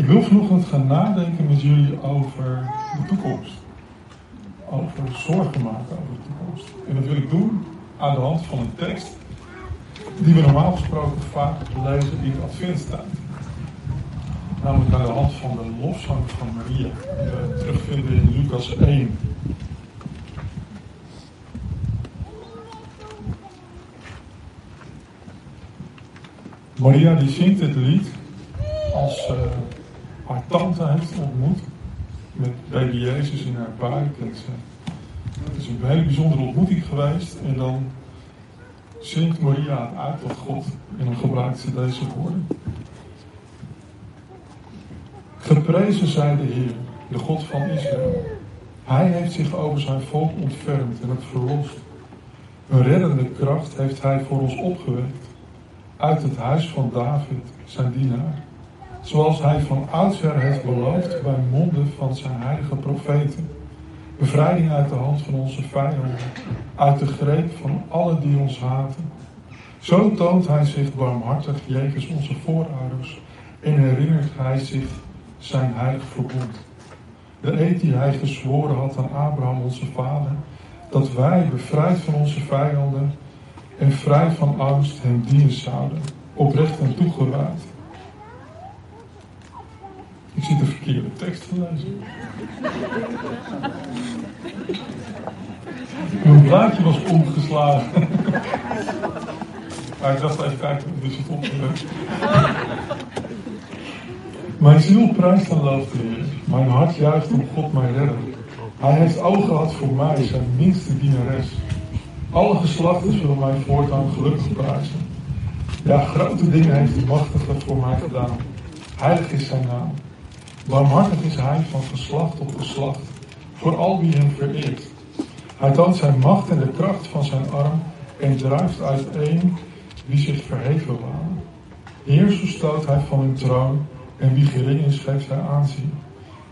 Ik wil vanochtend gaan nadenken met jullie over de toekomst. Over zorgen maken over de toekomst. En dat wil ik doen aan de hand van een tekst die we normaal gesproken vaak lezen in de adventstijd. Namelijk aan de hand van de lofzang van Maria, die we terugvinden in Lucas 1. Maria die zingt dit lied als uh, haar tante heeft ontmoet met baby Jezus in haar buik. Het is een hele bijzondere ontmoeting geweest en dan zingt Maria het uit tot God en dan gebruikt ze deze woorden. Geprezen zij de Heer, de God van Israël. Hij heeft zich over zijn volk ontfermd en het verlost. Een reddende kracht heeft hij voor ons opgewekt. Uit het huis van David, zijn dienaar. Zoals hij van oudsher heeft beloofd bij monden van zijn heilige profeten. Bevrijding uit de hand van onze vijanden. Uit de greep van alle die ons haten. Zo toont hij zich barmhartig jegens onze voorouders. En herinnert hij zich zijn heilig verbond. De eed die hij gezworen had aan Abraham onze vader, dat wij, bevrijd van onze vijanden en vrij van angst, hem dienen zouden, oprecht en toegewijd. Ik zie de verkeerde tekst gelezen. Mijn blaadje was omgeslagen. Maar ik dacht even kijken, dus het opgelegd. Mijn ziel prijst en looft de. Mijn hart juicht om God mijn redder. Hij heeft ogen gehad voor mij, zijn minste dienares. Alle geslachten zullen mij voortaan gelukkig prijzen. Ja, grote dingen heeft de machtige voor mij gedaan. Heilig is zijn naam. Barmhartig is hij van geslacht tot geslacht, voor al wie hem vereert. Hij toont zijn macht en de kracht van zijn arm en drijft uiteen wie zich verheven waren. Heerser stoot hij van hun troon en wie gering is, geeft hij aanzien.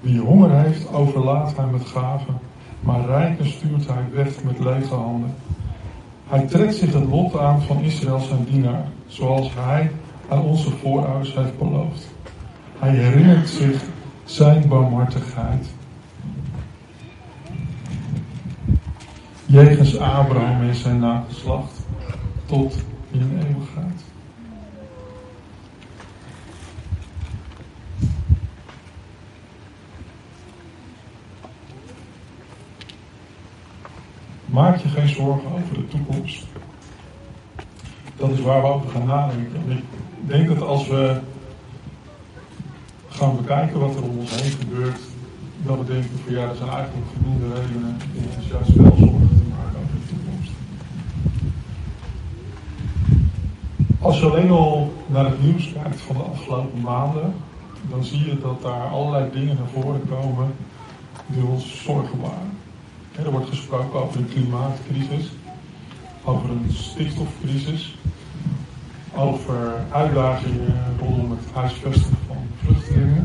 Wie honger heeft, overlaat hij met gaven, maar rijken stuurt hij weg met lege handen. Hij trekt zich het lot aan van Israël zijn dienaar, zoals hij aan onze voorouders heeft beloofd. Hij herinnert zich zijn barmhartigheid. Jegens Abraham en zijn nageslacht tot in eeuwigheid. Maak je geen zorgen over de toekomst. Dat is waar we over gaan nadenken. ik denk dat als we gaan bekijken wat er om ons heen gebeurt, dat we denken van ja, er zijn eigenlijk voldoende redenen om ons juist wel zorgen te maken over de toekomst. Als je alleen al naar het nieuws kijkt van de afgelopen maanden, dan zie je dat daar allerlei dingen naar voren komen die ons zorgen waren. Er wordt gesproken over een klimaatcrisis, over een stikstofcrisis, over uitdagingen rondom het huisvesten Uh,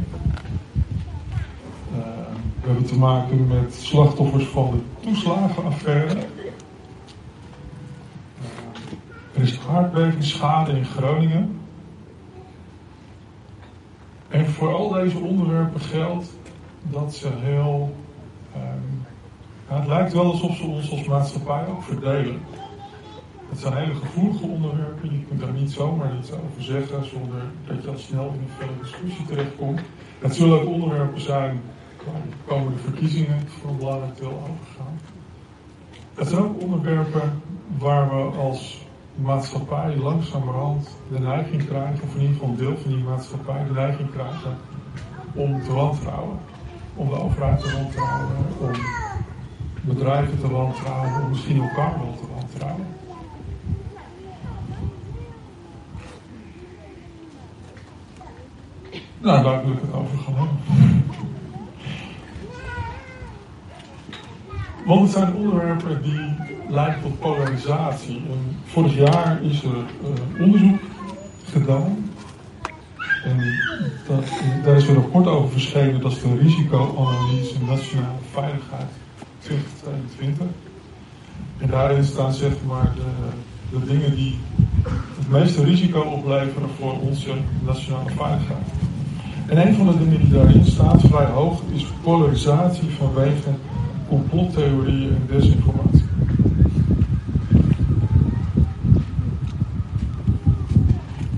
we hebben te maken met slachtoffers van de toeslagenaffaire. Uh, er is aardbevingsschade in Groningen. En voor al deze onderwerpen geldt dat ze heel um, het lijkt wel alsof ze ons als maatschappij ook verdelen. Het zijn hele gevoelige onderwerpen, je kunt daar niet zomaar iets over zeggen zonder dat je al snel in een felle discussie terechtkomt. Het zullen ook onderwerpen zijn waar de komende verkiezingen voor een belangrijk deel over gaan. Het zijn ook onderwerpen waar we als maatschappij langzamerhand de neiging krijgen, of in ieder geval een deel van die maatschappij de neiging krijgen om te wantrouwen. Om de overheid te wantrouwen, om bedrijven te wantrouwen, of misschien elkaar wel te wantrouwen. Nou, daar wil ik het over gaan. Want het zijn onderwerpen die leiden tot polarisatie. En vorig jaar is er uh, onderzoek gedaan. En daar is een rapport over verschenen, dat is de risicoanalyse nationale veiligheid 2022. En daarin staan zeg maar de, de dingen die het meeste risico opleveren voor onze nationale veiligheid. En een van de dingen die daarin staat, vrij hoog, is polarisatie vanwege complottheorieën en desinformatie.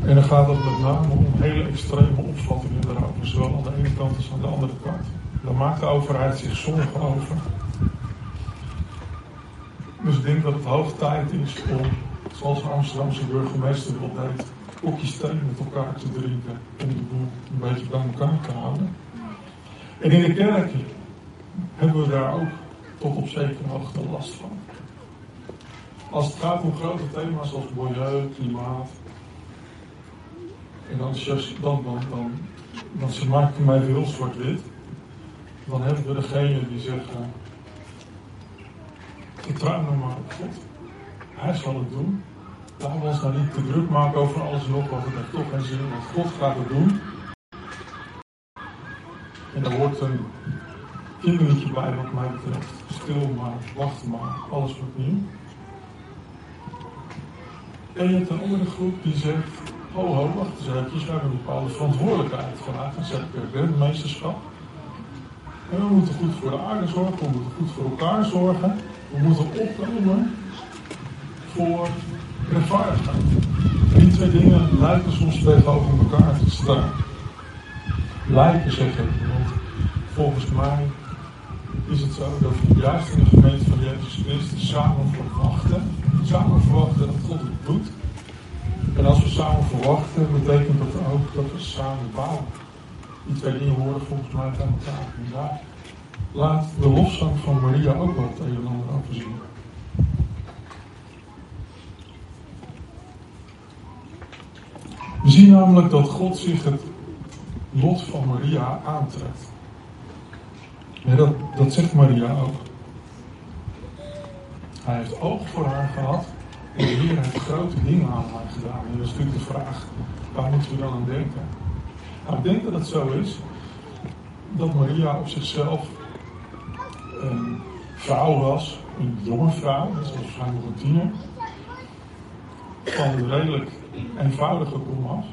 En dan gaat het met name om hele extreme opvattingen daarover, zowel aan de ene kant als aan de andere kant. Daar maakt de overheid zich zorgen over. Dus ik denk dat het hoog tijd is om, zoals de Amsterdamse burgemeester wil deed, kopjes thee met elkaar te drinken om de boel een beetje bij elkaar te houden. En in de kerk hebben we daar ook tot op zekere hoogte last van. Als het gaat om grote thema's als milieu, klimaat, en dan, dan, dan, dan, dan ze maken mij heel zwart-wit, dan hebben we degene die zeggen, vertrouw nou maar op God. Hij zal het doen. Laten we ons nou niet te druk maken over alles en nog wat. Het heeft toch geen zin, want God gaat doen. En er wordt een kinderliedje bij wat mij betreft. Stil maar, wacht maar, alles wordt nieuw. En je hebt een andere groep die zegt, ho ho, wacht eens even, we hebben een bepaalde verantwoordelijkheid vanuit een zeker meesterschap. En we moeten goed voor de aarde zorgen, we moeten goed voor elkaar zorgen. We moeten opkomen voor rechtvaardigheid. Die twee dingen lijken soms tegenover elkaar te staan. Lijken zeggen, want volgens mij is het zo dat we juist in de gemeente van Jezus Christus samen verwachten, samen verwachten dat God het doet. En als we samen verwachten, betekent dat ook dat we samen bouwen. Die twee dingen horen volgens mij bij elkaar. Laat de lofzang van Maria ook het een en ander zien. Zien namelijk dat God zich het lot van Maria aantrekt. Ja, dat, dat zegt Maria ook. Hij heeft oog voor haar gehad en de Heer heeft grote dingen aan haar gedaan. En dat is natuurlijk de vraag, waar moeten we dan aan denken? Nou, ik denk dat het zo is dat Maria op zichzelf een vrouw was, een jonge vrouw, dat was waarschijnlijk een tiener, van een redelijk eenvoudige komaf.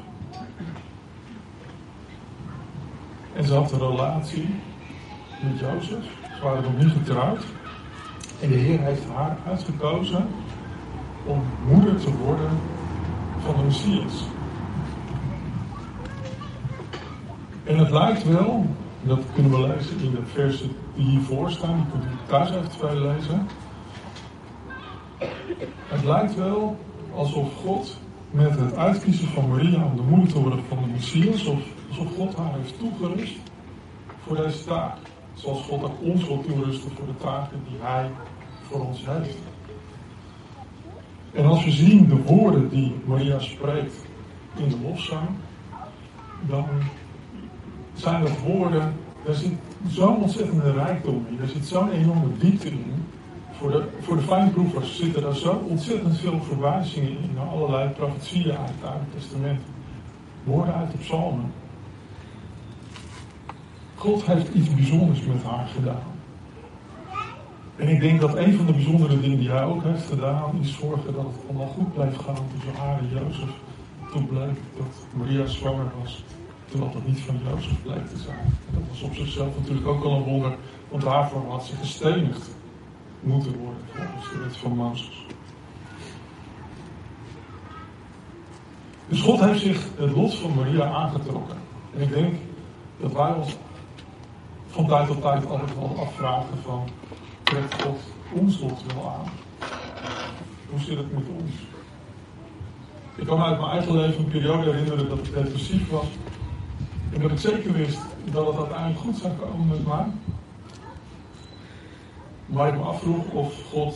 En ze had een relatie met Jozef. Ze waren nog niet getrouwd. En de Heer heeft haar uitgekozen om moeder te worden van de Messias. En het lijkt wel, dat kunnen we lezen in de versen die hiervoor staan, die kunt u thuis eventueel lezen. Het lijkt wel alsof God met het uitkiezen van Maria om de moeder te worden van de Messias, alsof God haar heeft toegerust voor deze taak. Zoals God ook ons wil toerusten voor de taken die Hij voor ons heeft. En als we zien de woorden die Maria spreekt in de lofzang, dan zijn dat woorden, daar zit zo'n ontzettende rijkdom in, er zit zo'n enorme diepte in. Voor de, voor de fijnproevers zitten daar zo ontzettend veel verwijzingen in naar allerlei profetieën uit het Oude Testament. Woorden uit de psalmen. God heeft iets bijzonders met haar gedaan. En ik denk dat een van de bijzondere dingen die hij ook heeft gedaan, is zorgen dat het allemaal goed blijft gaan tussen haar en Jozef. Toen bleek dat Maria zwanger was, terwijl dat niet van Jozef bleek te zijn. Dat was op zichzelf natuurlijk ook al een wonder, want daarvoor had ze gestenigd moeten worden volgens de wet van Mozes. Dus God heeft zich het lot van Maria aangetrokken. En ik denk dat wij ons van tijd tot tijd altijd wel afvragen van, trekt God ons lot wel aan? Hoe zit het met ons? Ik kan me uit mijn eigen leven een periode herinneren dat ik depressief was. En dat ik zeker wist dat het uiteindelijk goed zou komen met mij. Maar ik me afvroeg of God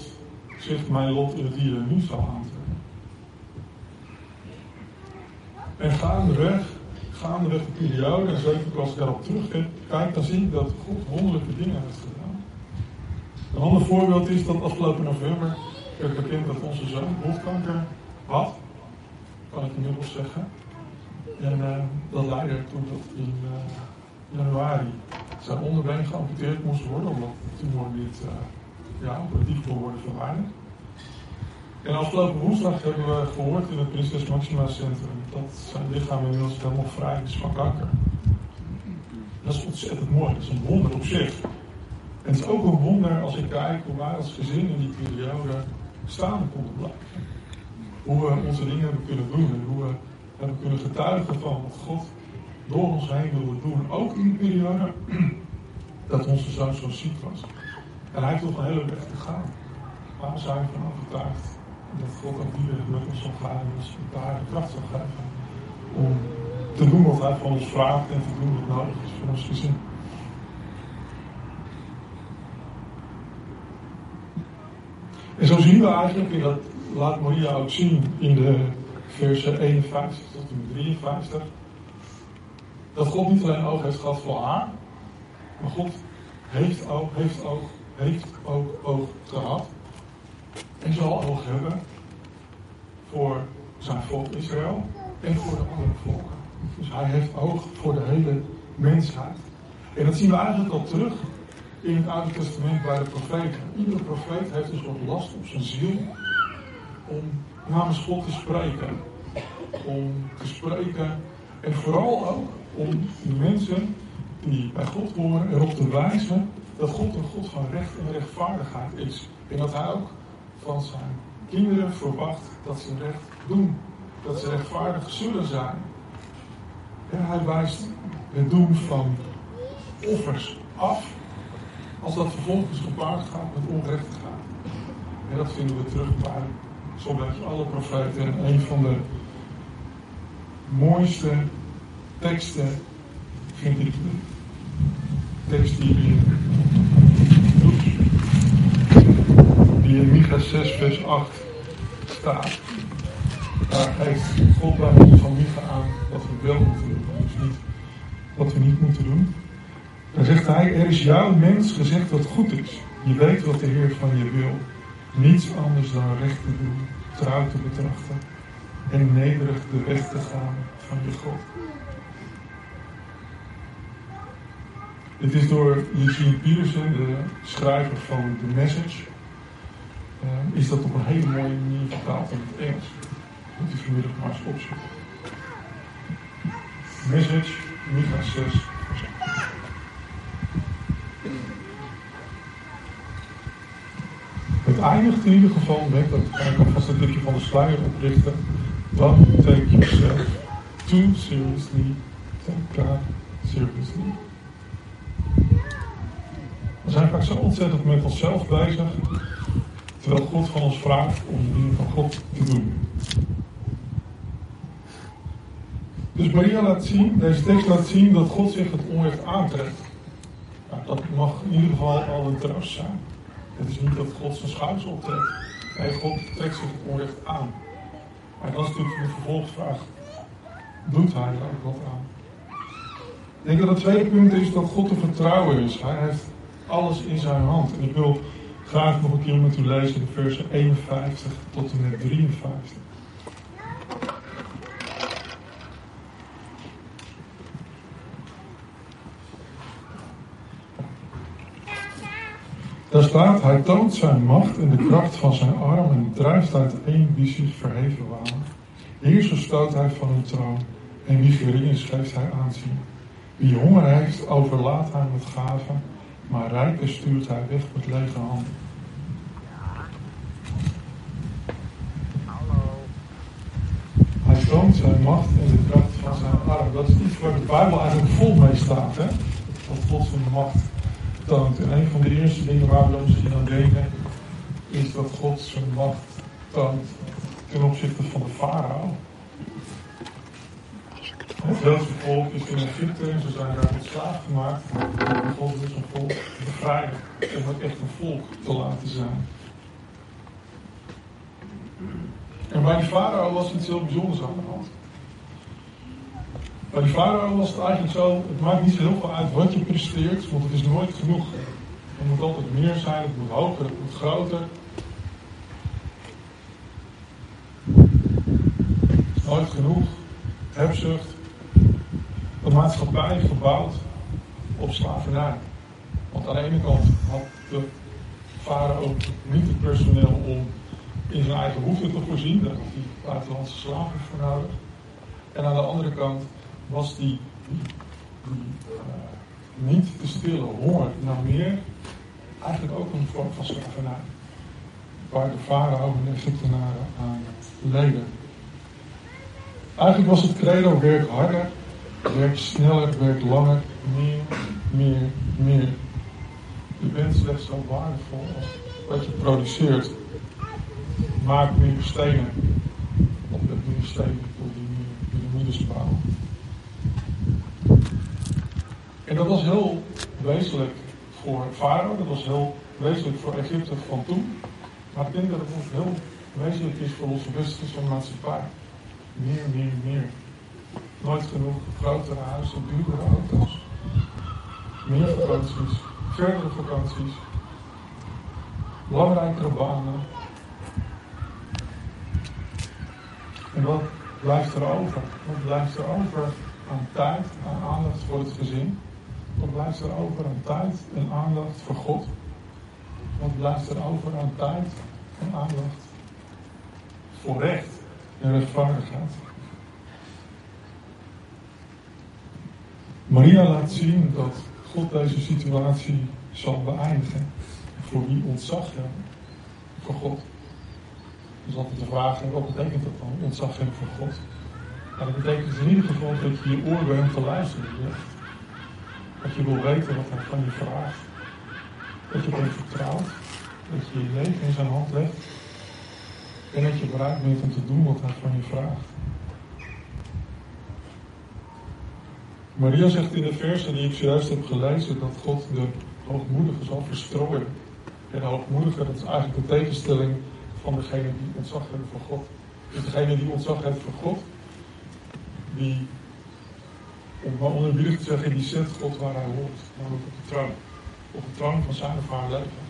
zich mijn lot in het hier nu zou aantrekken. En gaandeweg, gaandeweg de periode, en zeker als ik daarop terugkijk, dan zie ik dat God wonderlijke dingen heeft gedaan. Een ander voorbeeld is dat afgelopen november werd bekend dat onze zoon borstkanker had. Kan ik inmiddels zeggen. En uh, dat leidde toen dat in uh, januari zijn onderbeen geamputeerd moest worden, omdat de tumor niet uh, ja, operatief kon worden verwijderd. En afgelopen woensdag hebben we gehoord in het Prinses Maxima Centrum dat zijn lichaam inmiddels helemaal vrij is van kanker. Dat is ontzettend mooi. Dat is een wonder op zich. En het is ook een wonder als ik kijk hoe wij als gezin in die periode staande konden blijven. Hoe we onze dingen hebben kunnen doen en hoe we hebben kunnen getuigen van wat God door ons heen wilde doen. Ook in die periode dat onze zoon zo ziek was. En hij heeft nog een hele weg te gaan. Maar we zijn ervan overtuigd dat God ook die weg ons zal gaan en ons daar de kracht zal geven. Om te doen wat hij van ons vraagt en te doen wat nodig is voor ons gezin. En zo zien we eigenlijk, en dat laat Maria ook zien in de versen 51 tot en met 53, dat God niet alleen oog heeft gehad voor haar, maar God heeft ook, heeft ook, heeft ook oog gehad en zal oog hebben voor zijn volk Israël en voor de andere volken. Dus hij heeft oog voor de hele mensheid. En dat zien we eigenlijk al terug in het Oude Testament bij de profeten. Iedere profeet heeft een soort last op zijn ziel om namens God te spreken. Om te spreken en vooral ook om de mensen die bij God horen erop te wijzen dat God een God van recht en rechtvaardigheid is. En dat hij ook van zijn kinderen verwacht dat ze recht doen. Dat ze rechtvaardig zullen zijn. En hij wijst het doen van offers af als dat vervolgens gepaard gaat met ongerechtigheid. En dat vinden we terug bij zo'n beetje alle profeten. En een van de mooiste teksten vind ik de tekst die in, die in Micha 6 vers 8 staat. Daar geeft God bij ons van Micha aan wat we wel moeten doen. Dus niet wat we niet moeten doen. Dan zegt hij, er is jouw mens gezegd wat goed is. Je weet wat de Heer van je wil. Niets anders dan recht te doen, trouw te betrachten en nederig de weg te gaan van je God. Het is door Eugene Peterson, de schrijver van The Message, uh, is dat op een hele mooie manier vertaald in het Engels. Moet u vanmiddag maar eens opzoeken. Message, Micha 6, Het eindigt in ieder geval met, dat kan ik alvast een tikje van de sluier oprichten. Don't take yourself too seriously. Take God seriously. We zijn vaak zo ontzettend met onszelf bezig, terwijl God van ons vraagt om de dingen van God te doen. Dus Maria laat zien, deze tekst laat zien dat God zich het onrecht aantrekt. Nou, dat mag in ieder geval al een troost zijn. Het is niet dat God zijn schouders optrekt. Nee, God trekt zich het onrecht aan. Maar dat is natuurlijk de vervolgvraag. Doet hij er ook wat aan? Ik denk dat het tweede punt is dat God te vertrouwen is. Hij heeft alles in zijn hand. En ik wil graag nog een keer met u lezen de versen 51 tot en met 53. Daar staat, hij toont zijn macht en de kracht van zijn arm en drijft uit één wie zich verheven waren. Heerser stoot hij van een troon en wie gering geeft hij aanzien. Wie honger heeft overlaat hij met gaven, maar rijken stuurt hij weg met lege handen. Hij toont zijn macht en de kracht van zijn arm. Dat is iets waar de Bijbel eigenlijk vol mee staat, hè? Dat God zijn macht En een van de eerste dingen waar we misschien aan denken, is dat God zijn macht toont ten opzichte van de farao. Het Joodse volk is in Egypte en ze zijn daar tot slaaf gemaakt. En God is een volk bevrijden om het echt een volk te laten zijn. En bij die farao was iets heel bijzonders aan de hand. Bij die farao was het eigenlijk zo, het maakt niet zo heel veel uit wat je presteert, want het is nooit genoeg. Er moet altijd meer zijn, het moet hoger, het moet groter. Het nooit genoeg. Hebzucht. Een maatschappij gebouwd op slavernij. Want aan de ene kant had de farao niet het personeel om in zijn eigen hoefte te voorzien. Daar had hij buitenlandse slaven voor nodig. En aan de andere kant was die, uh, niet te stillen honger naar meer, eigenlijk ook een vorm van slavernij. Waar de farao en de Egyptenaren aan leden. Eigenlijk was het credo werk harder, werk sneller, werk langer, meer, meer, meer. Je bent slechts zo waardevol als wat je produceert. Maak meer stenen. Met meer stenen voor die, die de moeders bouwen. En dat was heel wezenlijk voor Farao, dat was heel wezenlijk voor Egypte van toen. Maar ik denk dat het ook heel wezenlijk is voor onze westerse maatschappij. Meer, meer, meer. Nooit genoeg grotere huizen, duurdere auto's. Meer vakanties, verdere vakanties. Belangrijkere banen. En wat blijft er over? Wat blijft er over aan tijd, aan aandacht voor het gezin? Wat blijft er over aan tijd en aandacht voor God? Wat blijft er over aan tijd en aandacht voor recht en rechtvaardigheid? Maria laat zien dat God deze situatie zal beëindigen. Voor wie ontzag hebben voor God. Dus altijd de vraag, wat betekent dat dan, ontzag hebben voor God? Nou, dat betekent in ieder geval dat je je oor bij hem te luisteren. Dat je wil weten wat hij van je vraagt. Dat je hem vertrouwt. Dat je je leven in zijn hand legt. En dat je bereid bent om te doen wat hij van je vraagt. Maria zegt in de versen die ik zojuist heb gelezen dat God de hoogmoedige zal verstrooien. En de hoogmoedige, dat is eigenlijk de tegenstelling van degene die ontzag hebben voor God. Dus degene die ontzag heeft voor God, die, om maar onerbiedig te zeggen, die zet God waar hij hoort, namelijk op de troon. Op de troon van zijn of haar leven.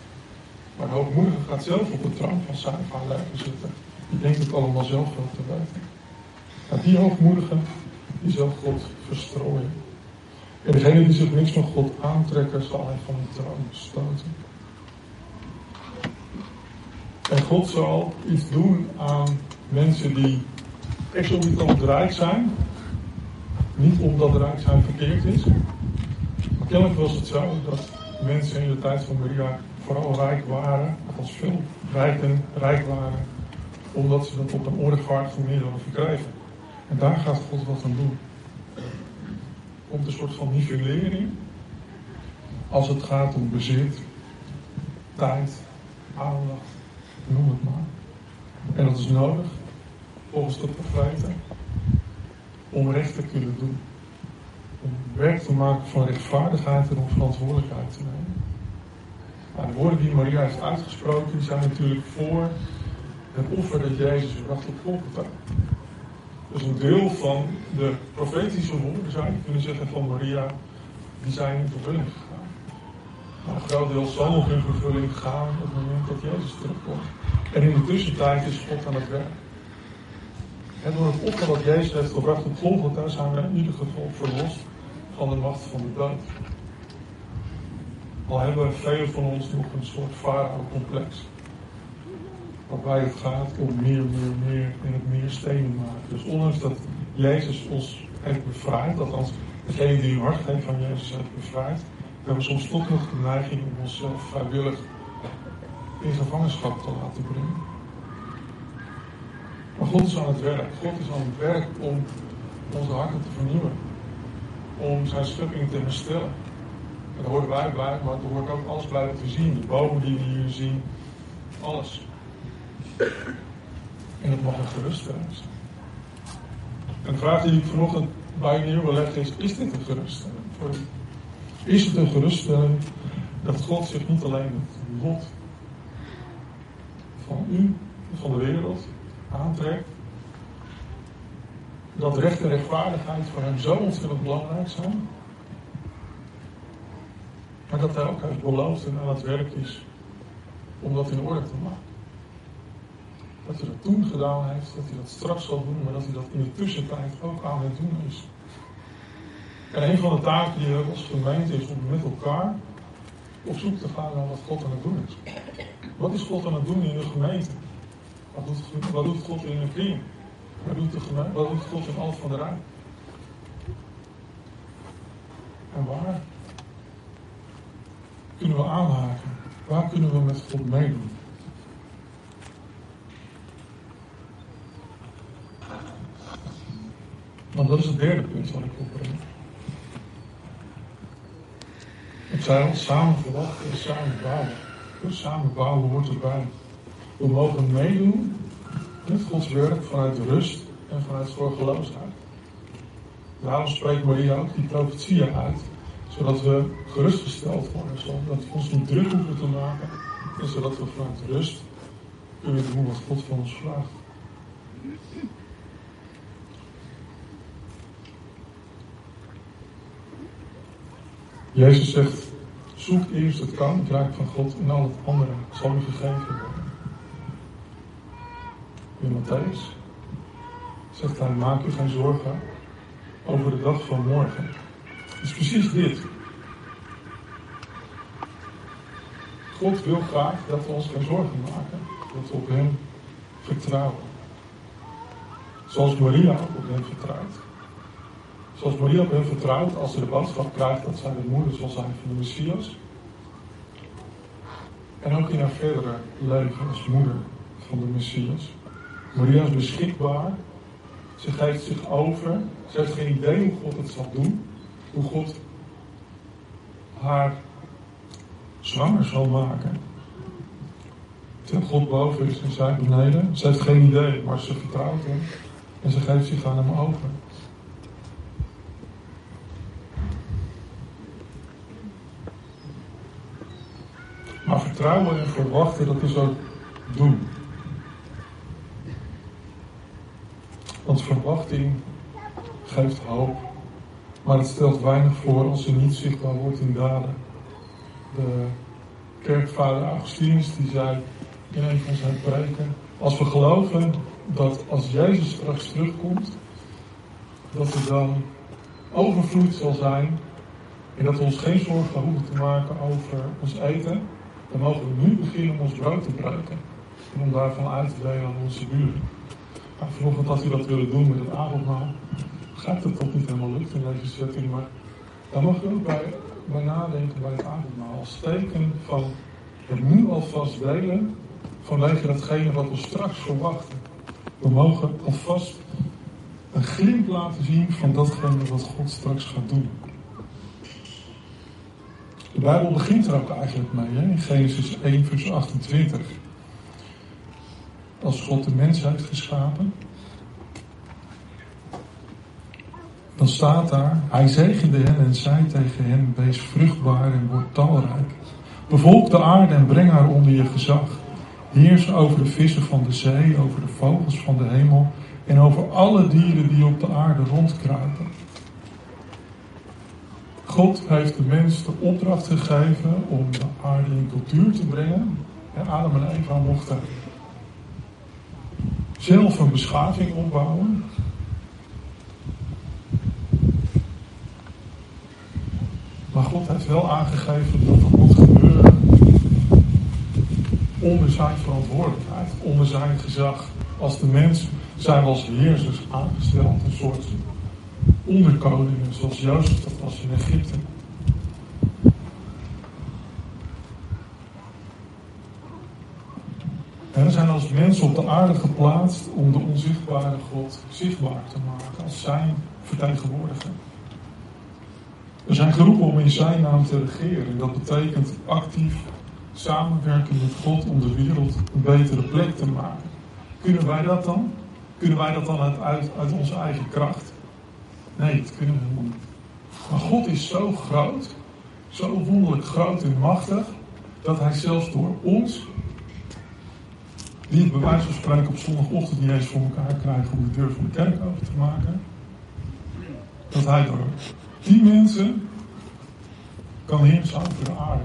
Maar de hoogmoedige gaat zelf op de troon van zijn of haar leven zitten. Die denkt het allemaal zelf wel te weten. Maar die hoogmoedige, die zal God verstrooien. En degene die zich niks van God aantrekken, zal hij van de troon stoten. En God zal iets doen aan mensen die exorbitant rijk zijn. Niet omdat zijn verkeerd is. Maar kennelijk was het zo dat mensen in de tijd van Maria vooral rijk waren, althans veel rijken rijk waren, omdat ze dat op een onrechtvaardige manier hadden verkrijgen. En daar gaat God wat aan doen. Komt een soort van nivellering als het gaat om bezit, tijd, aandacht, noem het maar. En dat is nodig, volgens de profeten, om recht te kunnen doen. Om werk te maken van rechtvaardigheid en om verantwoordelijkheid te nemen. Nou, de woorden die Maria heeft uitgesproken, zijn natuurlijk voor het offer dat Jezus bracht op Golgotha. Dus een deel van de profetische woorden zou je kunnen zeggen van Maria, die zijn in vervulling gegaan. Maar een groot deel zal nog in vervulling gaan op het moment dat Jezus terugkomt. En in de tussentijd is God aan het werk. En door het offer dat Jezus heeft gebracht op Golgotha zijn we in ieder geval verlost van de macht van de dood. Al hebben velen van ons nog een soort farao-complex. Waarbij het gaat om meer, meer, meer en het meer stenen maken. Dus ondanks dat Jezus ons heeft bevrijd, althans degene die uw hart geeft van Jezus heeft bevrijd, hebben we soms toch nog de neiging om onszelf vrijwillig in gevangenschap te laten brengen. God is aan het werk. God is aan het werk om onze harten te vernieuwen. Om zijn schepping te herstellen. En daar horen wij bij, maar er hoort ook alles bij we zien. De bomen die we hier zien. Alles. En dat mag een geruststelling zijn. En de vraag die ik vanochtend bij neer wil leggen is, is dit een geruststelling voor u? Is het een geruststelling dat God zich niet alleen het lot van u, van de wereld, aantrekt. Dat recht en rechtvaardigheid voor hem zo ontzettend belangrijk zijn. Maar dat hij ook heeft beloofd en aan het werk is om dat in orde te maken. Dat hij dat toen gedaan heeft, dat hij dat straks zal doen, maar dat hij dat in de tussentijd ook aan het doen is. En een van de taken die we als gemeente is om met elkaar op zoek te gaan naar wat God aan het doen is. Wat is God aan het doen in de gemeente? Wat doet, God in een kring? Wat doet, God in alles van de Rijn? En waar? kunnen we aanhaken? Waar kunnen we met God meedoen? Want dat is het derde punt wat ik brengen. Ik zei al, samen verwachten en samen bouwen. Dus samen bouwen hoort erbij. We mogen meedoen met Gods werk vanuit rust en vanuit zorgeloosheid. Daarom spreekt Maria ook die profetieën uit, zodat we gerustgesteld worden, zodat we ons niet druk hoeven te maken en zodat we vanuit rust kunnen doen wat God van ons vraagt. Jezus zegt, zoek eerst het koninkrijk van God en al het andere zal u gegeven worden. In Matthäus zegt hij, maak u geen zorgen over de dag van morgen. Het is precies dit. God wil graag dat we ons geen zorgen maken. Dat we op hem vertrouwen. Zoals Maria op hem vertrouwt. Zoals Maria op hem vertrouwt als ze de boodschap krijgt dat zij de moeder zal zijn van de Messias. En ook in haar verdere leven als moeder van de Messias. Maria is beschikbaar. Ze geeft zich over. Ze heeft geen idee hoe God het zal doen. Hoe God haar zwanger zal maken. Terwijl God boven is en zij beneden. Ze heeft geen idee, maar ze vertrouwt hem. En ze geeft zich aan hem over. Maar vertrouwen en verwachten, dat is ook doen. Want verwachting geeft hoop. Maar het stelt weinig voor als ze niet zichtbaar wordt in daden. De kerkvader Augustinus die zei in een van zijn preken. Als we geloven dat als Jezus straks terugkomt, dat er dan overvloed zal zijn. En dat we ons geen zorgen hoeven te maken over ons eten. Dan mogen we nu beginnen om ons brood te breken. En om daarvan uit te delen aan onze buren. Maar had u dat willen doen met het avondmaal. Gaat het toch niet helemaal lukt in deze setting. Maar daar mag u ook bij, bij nadenken bij het avondmaal. Als teken van het nu alvast delen vanwege datgene wat we straks verwachten. We mogen alvast een glimp laten zien van datgene wat God straks gaat doen. De Bijbel begint er ook eigenlijk mee, hè? in Genesis 1, vers 28. Als God de mens heeft geschapen, dan staat daar, hij zegende hen en zei tegen hen, wees vruchtbaar en word talrijk. Bevolk de aarde en breng haar onder je gezag. Heers over de vissen van de zee, over de vogels van de hemel en over alle dieren die op de aarde rondkruipen. God heeft de mens de opdracht gegeven om de aarde in cultuur te brengen. En Adam en Eva mochten zelf een beschaving opbouwen. Maar God heeft wel aangegeven dat dat moet gebeuren onder zijn verantwoordelijkheid, onder zijn gezag. Als de mens zijn we als heersers aangesteld, een soort onderkoningen, zoals Jozef dat was in Egypte. We zijn als mensen op de aarde geplaatst om de onzichtbare God zichtbaar te maken, als zijn vertegenwoordiger. We zijn geroepen om in zijn naam te regeren. Dat betekent actief samenwerken met God om de wereld een betere plek te maken. Kunnen wij dat dan? Kunnen wij dat dan uit, uit, uit onze eigen kracht? Nee, dat kunnen we niet. Maar God is zo groot, zo wonderlijk groot en machtig, dat Hij zelfs door ons, die het bij wijze van spreken op zondagochtend niet eens voor elkaar krijgen om de deur van de kerk open te maken, dat Hij door die mensen kan heersen over de aarde.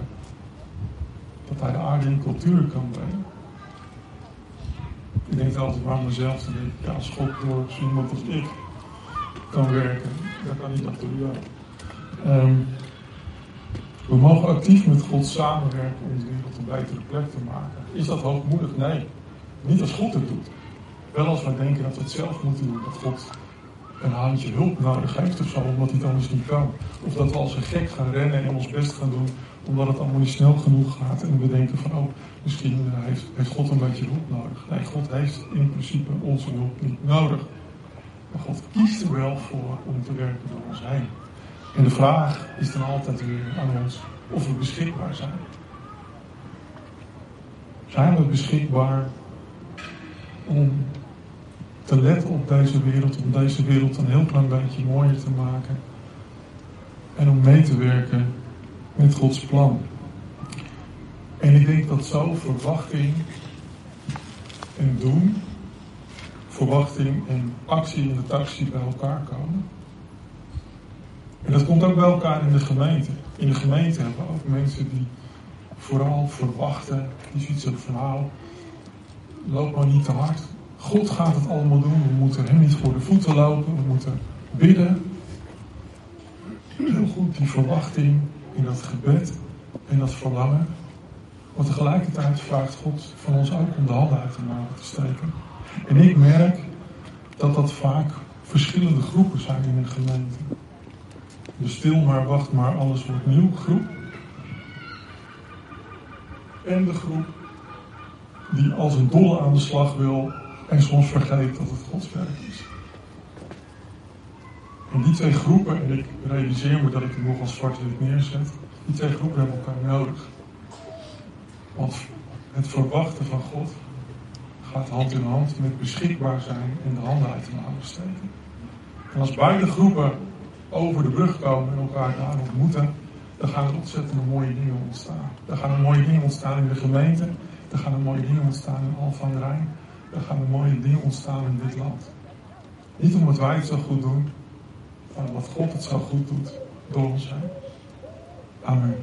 Dat Hij de aarde in cultuur kan brengen. Ik denk altijd maar aan mezelf, dan ik, ja, als God door iemand als ik kan werken. Dat kan niet achter u um, We mogen actief met God samenwerken om de wereld een betere plek te maken. Is dat hoogmoedig? Nee. Niet als God het doet. Wel als wij denken dat we het zelf moeten doen, dat God een handje hulp nodig heeft of zo, omdat hij het anders niet kan. Of dat we als een gek gaan rennen en ons best gaan doen, omdat het allemaal niet snel genoeg gaat. En we denken van, oh, misschien heeft, heeft God een beetje hulp nodig. Nee, God heeft in principe onze hulp niet nodig. Maar God kiest er wel voor om te werken door ons heen. En de vraag is dan altijd weer aan ons of we beschikbaar zijn. Zijn we beschikbaar om te letten op deze wereld, om deze wereld een heel klein beetje mooier te maken en om mee te werken met Gods plan. En ik denk dat zo verwachting en doen, verwachting en actie in de taxi bij elkaar komen. En dat komt ook bij elkaar in de gemeente. In de gemeente hebben we ook mensen die vooral verwachten, die zoiets hebben van nou, loop maar niet te hard. God gaat het allemaal doen, we moeten hem niet voor de voeten lopen, we moeten bidden. Heel goed die verwachting in dat gebed en dat verlangen. Maar tegelijkertijd vraagt God van ons ook om de handen uit de mouwen te steken. En ik merk dat dat vaak verschillende groepen zijn in een gemeente. De stil maar, wacht maar, alles wordt nieuw groep. En de groep die als een dolle aan de slag wil en soms vergeet dat het Gods werk is. En die twee groepen, en ik realiseer me dat ik het nog als zwart-wit neerzet, die twee groepen hebben elkaar nodig. Want het verwachten van God gaat hand in hand met beschikbaar zijn en de handen uit de mouwen steken. En als beide groepen over de brug komen en elkaar daar ontmoeten, dan gaan er ontzettend mooie dingen ontstaan. Dan gaan er mooie dingen ontstaan in de gemeente, dan gaan er mooie dingen ontstaan in Alphen aan de Rijn, dan gaan er mooie dingen ontstaan in dit land. Niet omdat wij het zo goed doen, maar omdat God het zo goed doet door ons heen. Amen.